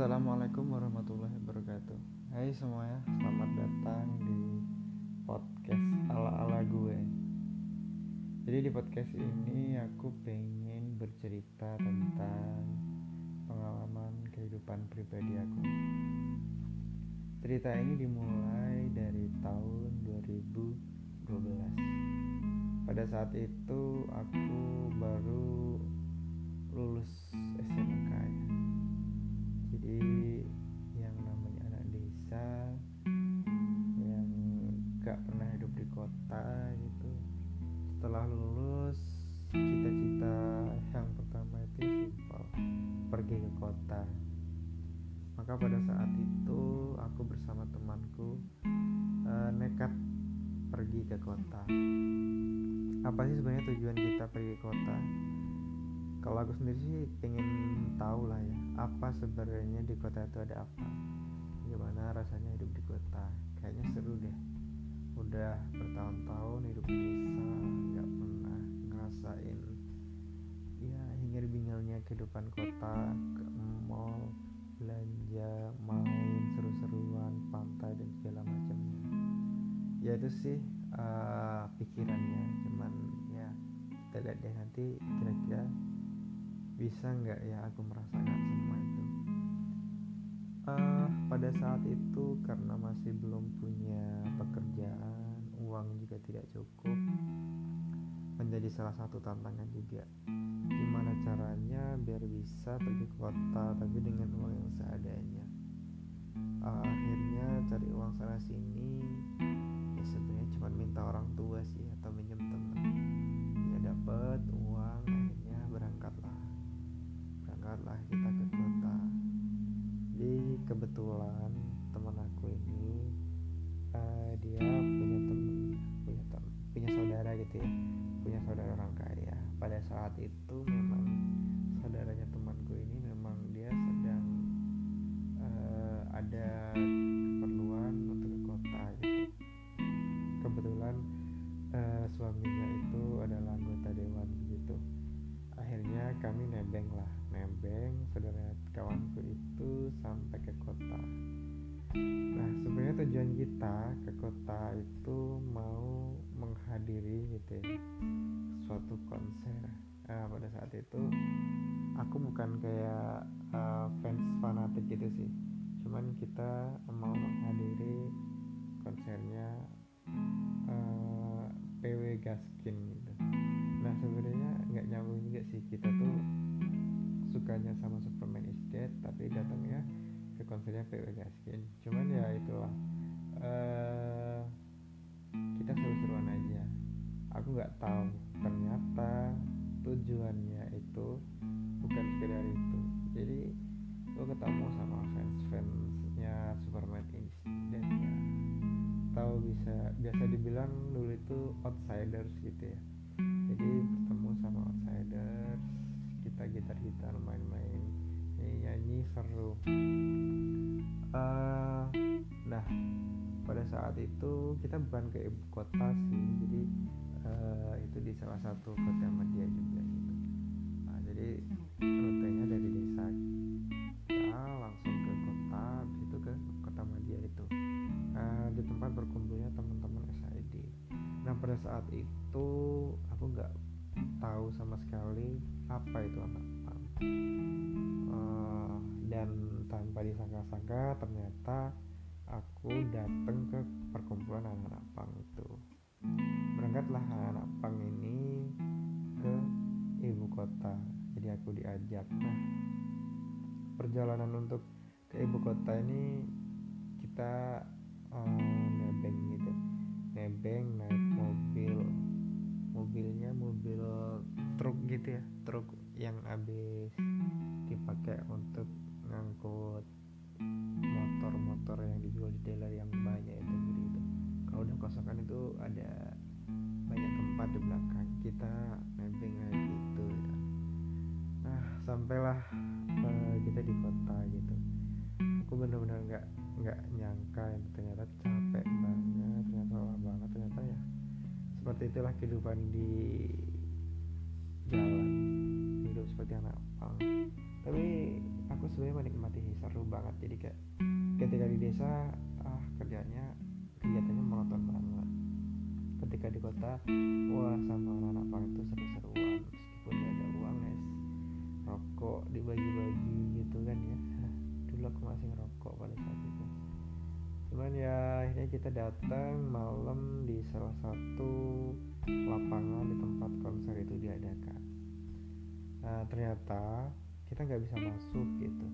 Assalamualaikum warahmatullahi wabarakatuh. Hai semuanya, selamat datang di podcast ala-ala gue. Jadi di podcast ini aku pengen bercerita tentang pengalaman kehidupan pribadi aku. Cerita ini dimulai dari tahun 2012 Pada saat itu aku baru lulus SMK jadi yang namanya anak desa yang gak pernah hidup di kota gitu setelah lulus cita-cita yang pertama itu simpel pergi ke kota. Maka pada saat itu aku bersama temanku uh, nekat pergi ke kota. Apa sih sebenarnya tujuan kita pergi ke kota kalau aku sendiri sih pengen tahu lah ya apa sebenarnya di kota itu ada apa? Gimana rasanya hidup di kota? Kayaknya seru deh. Udah bertahun-tahun hidup di desa nggak pernah ngerasain ya hinggir bingalnya kehidupan kota ke mall belanja main seru-seruan pantai dan segala macamnya. Ya itu sih uh, pikirannya. Cuman ya kita lihat deh nanti kira-kira bisa nggak ya aku merasakan semua itu? Uh, pada saat itu karena masih belum punya pekerjaan uang juga tidak cukup menjadi salah satu tantangan juga. Gimana caranya biar bisa pergi ke kota tapi dengan uang yang seadanya? Uh, akhirnya cari uang sana sini ya sebenarnya cuma minta orang tua sih atau minjem teman berangkatlah kita ke kota. Jadi kebetulan teman aku ini uh, dia punya teman punya punya saudara gitu ya punya saudara orang kaya. Pada saat itu memang kami nebeng lah. Nebeng saudara kawanku itu sampai ke kota. Nah sebenarnya tujuan kita ke kota itu mau menghadiri gitu ya suatu konser. Nah, pada saat itu aku bukan kayak uh, fans fanatik gitu sih. Cuman kita mau menghadiri konsernya uh, PW Gaskin gitu nah sebenarnya nggak nyambung juga sih. Kita tuh sukanya sama Superman is Dead tapi datangnya ke konsernya PW Gaskin. Cuman ya itulah uh, kita seru-seruan aja. Aku nggak tahu ternyata tujuannya itu bukan sekedar itu. Jadi gue ketemu sama fans-fansnya Superman is Dead ya. Tahu bisa biasa dibilang dulu itu outsiders gitu ya jadi bertemu sama outsiders kita gitar-gitar main-main nyanyi seru. Uh, nah pada saat itu kita bukan ke ibu kota sih jadi uh, itu di salah satu kota media juga gitu nah, jadi nggak tahu sama sekali apa itu anak pang uh, dan tanpa disangka-sangka ternyata aku datang ke perkumpulan anak-anak pang itu. Berangkatlah anak-anak pang ini ke ibu kota. Jadi aku diajak. Nah perjalanan untuk ke ibu kota ini kita um, nebeng gitu. Nebeng naik mobil mobilnya mobil truk gitu ya truk yang habis dipakai untuk ngangkut motor-motor yang dijual di dealer yang banyak itu gitu kalau udah kosong kan itu ada banyak tempat di belakang kita kayak gitu ya. nah sampailah uh, kita di kota gitu aku benar-benar nggak nggak nyangka ya, ternyata capek banget ternyata lelah banget ternyata ya seperti itulah kehidupan di jalan. Hidup seperti anak pang. Tapi aku sebenarnya menikmati seru banget. Jadi kayak ketika di desa ah kerjanya kegiatannya monoton banget. Ketika di kota wah sama anak-anak pang itu seru-seruan. Meskipun gak ada uang es rokok dibagi-bagi gitu kan ya. Dulu aku masih ngerokok pada saat itu cuman ya akhirnya kita datang malam di salah satu lapangan di tempat konser itu diadakan. Nah ternyata kita nggak bisa masuk gitu.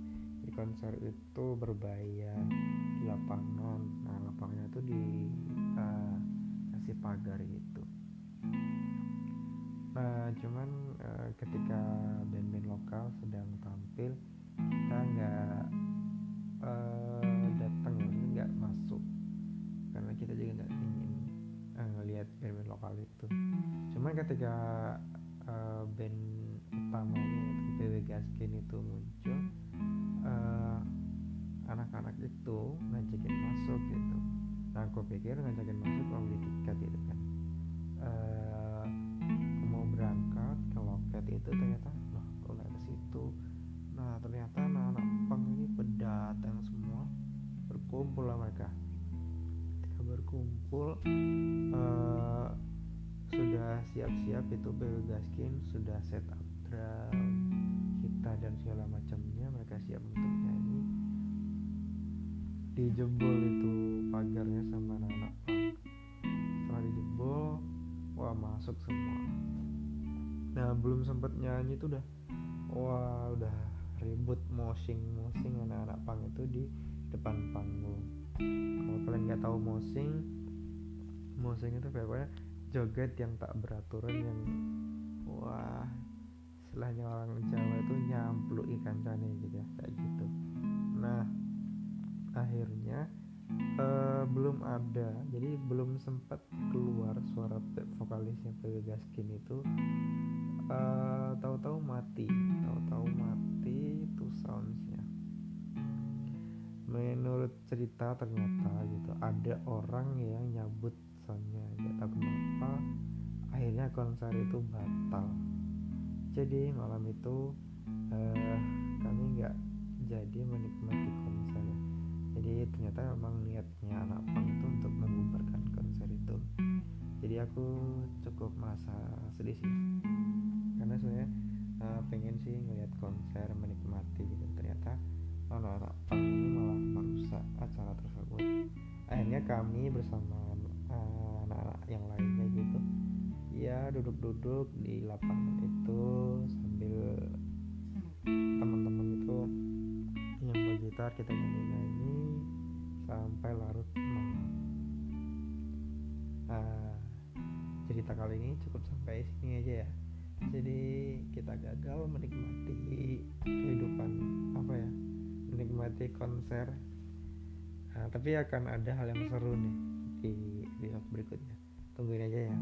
Di konser itu berbayar di lapangan. Nah lapangannya itu di uh, pagar gitu. Nah cuman uh, ketika band-band lokal sedang tampil kita nggak uh, ketika uh, band utamanya itu PW Gaskin itu muncul uh, anak-anak itu ngajakin masuk gitu. Nah aku pikir ngajakin masuk mau beli tiket gitu kan. Uh, mau berangkat ke loket itu ternyata loh kok ke situ? Nah ternyata anak-anak pang ini berdatang semua berkumpul lah mereka. Ketika berkumpul uh, sudah siap-siap itu PW Gaskin sudah set up drum kita dan segala macamnya mereka siap untuk nyanyi. Dijebol itu pagarnya sama anak-anak setelah dijebol wah masuk semua. Nah belum sempet nyanyi tuh udah. Wah udah ribut mosing mosing anak-anak punk itu di depan panggung. Kalau kalian nggak tahu mosing mosing itu pokoknya joget yang tak beraturan yang wah istilahnya orang Jawa itu nyamplu ikan cane gitu ya kayak gitu. Nah akhirnya uh, belum ada. Jadi belum sempat keluar suara vokalisnya PW Gaskin itu. Uh, tahu-tahu mati tahu-tahu mati itu soundsnya. Menurut cerita ternyata gitu ada orang yang nyabut soundnya nggak tahu kenapa akhirnya konser itu batal. Jadi malam itu uh, kami nggak jadi menikmati konser. Jadi ternyata memang niatnya anak pang itu untuk membubarkan konser itu. Jadi aku cukup merasa sedih sih. Karena sebenarnya uh, pengen sih ngeliat konser menikmati gitu. Ternyata anak-anak pang ini malah merusak acara tersebut. Akhirnya kami bersama anak-anak uh, yang lainnya gitu. Ya duduk-duduk di lapangan itu sambil teman-teman itu yang bergitar kita nyanyi-nyanyi sampai larut malam. Nah, cerita kali ini cukup sampai sini aja ya. Jadi kita gagal menikmati kehidupan apa ya menikmati konser. Nah, tapi akan ada hal yang seru nih di episode berikutnya. Tungguin aja ya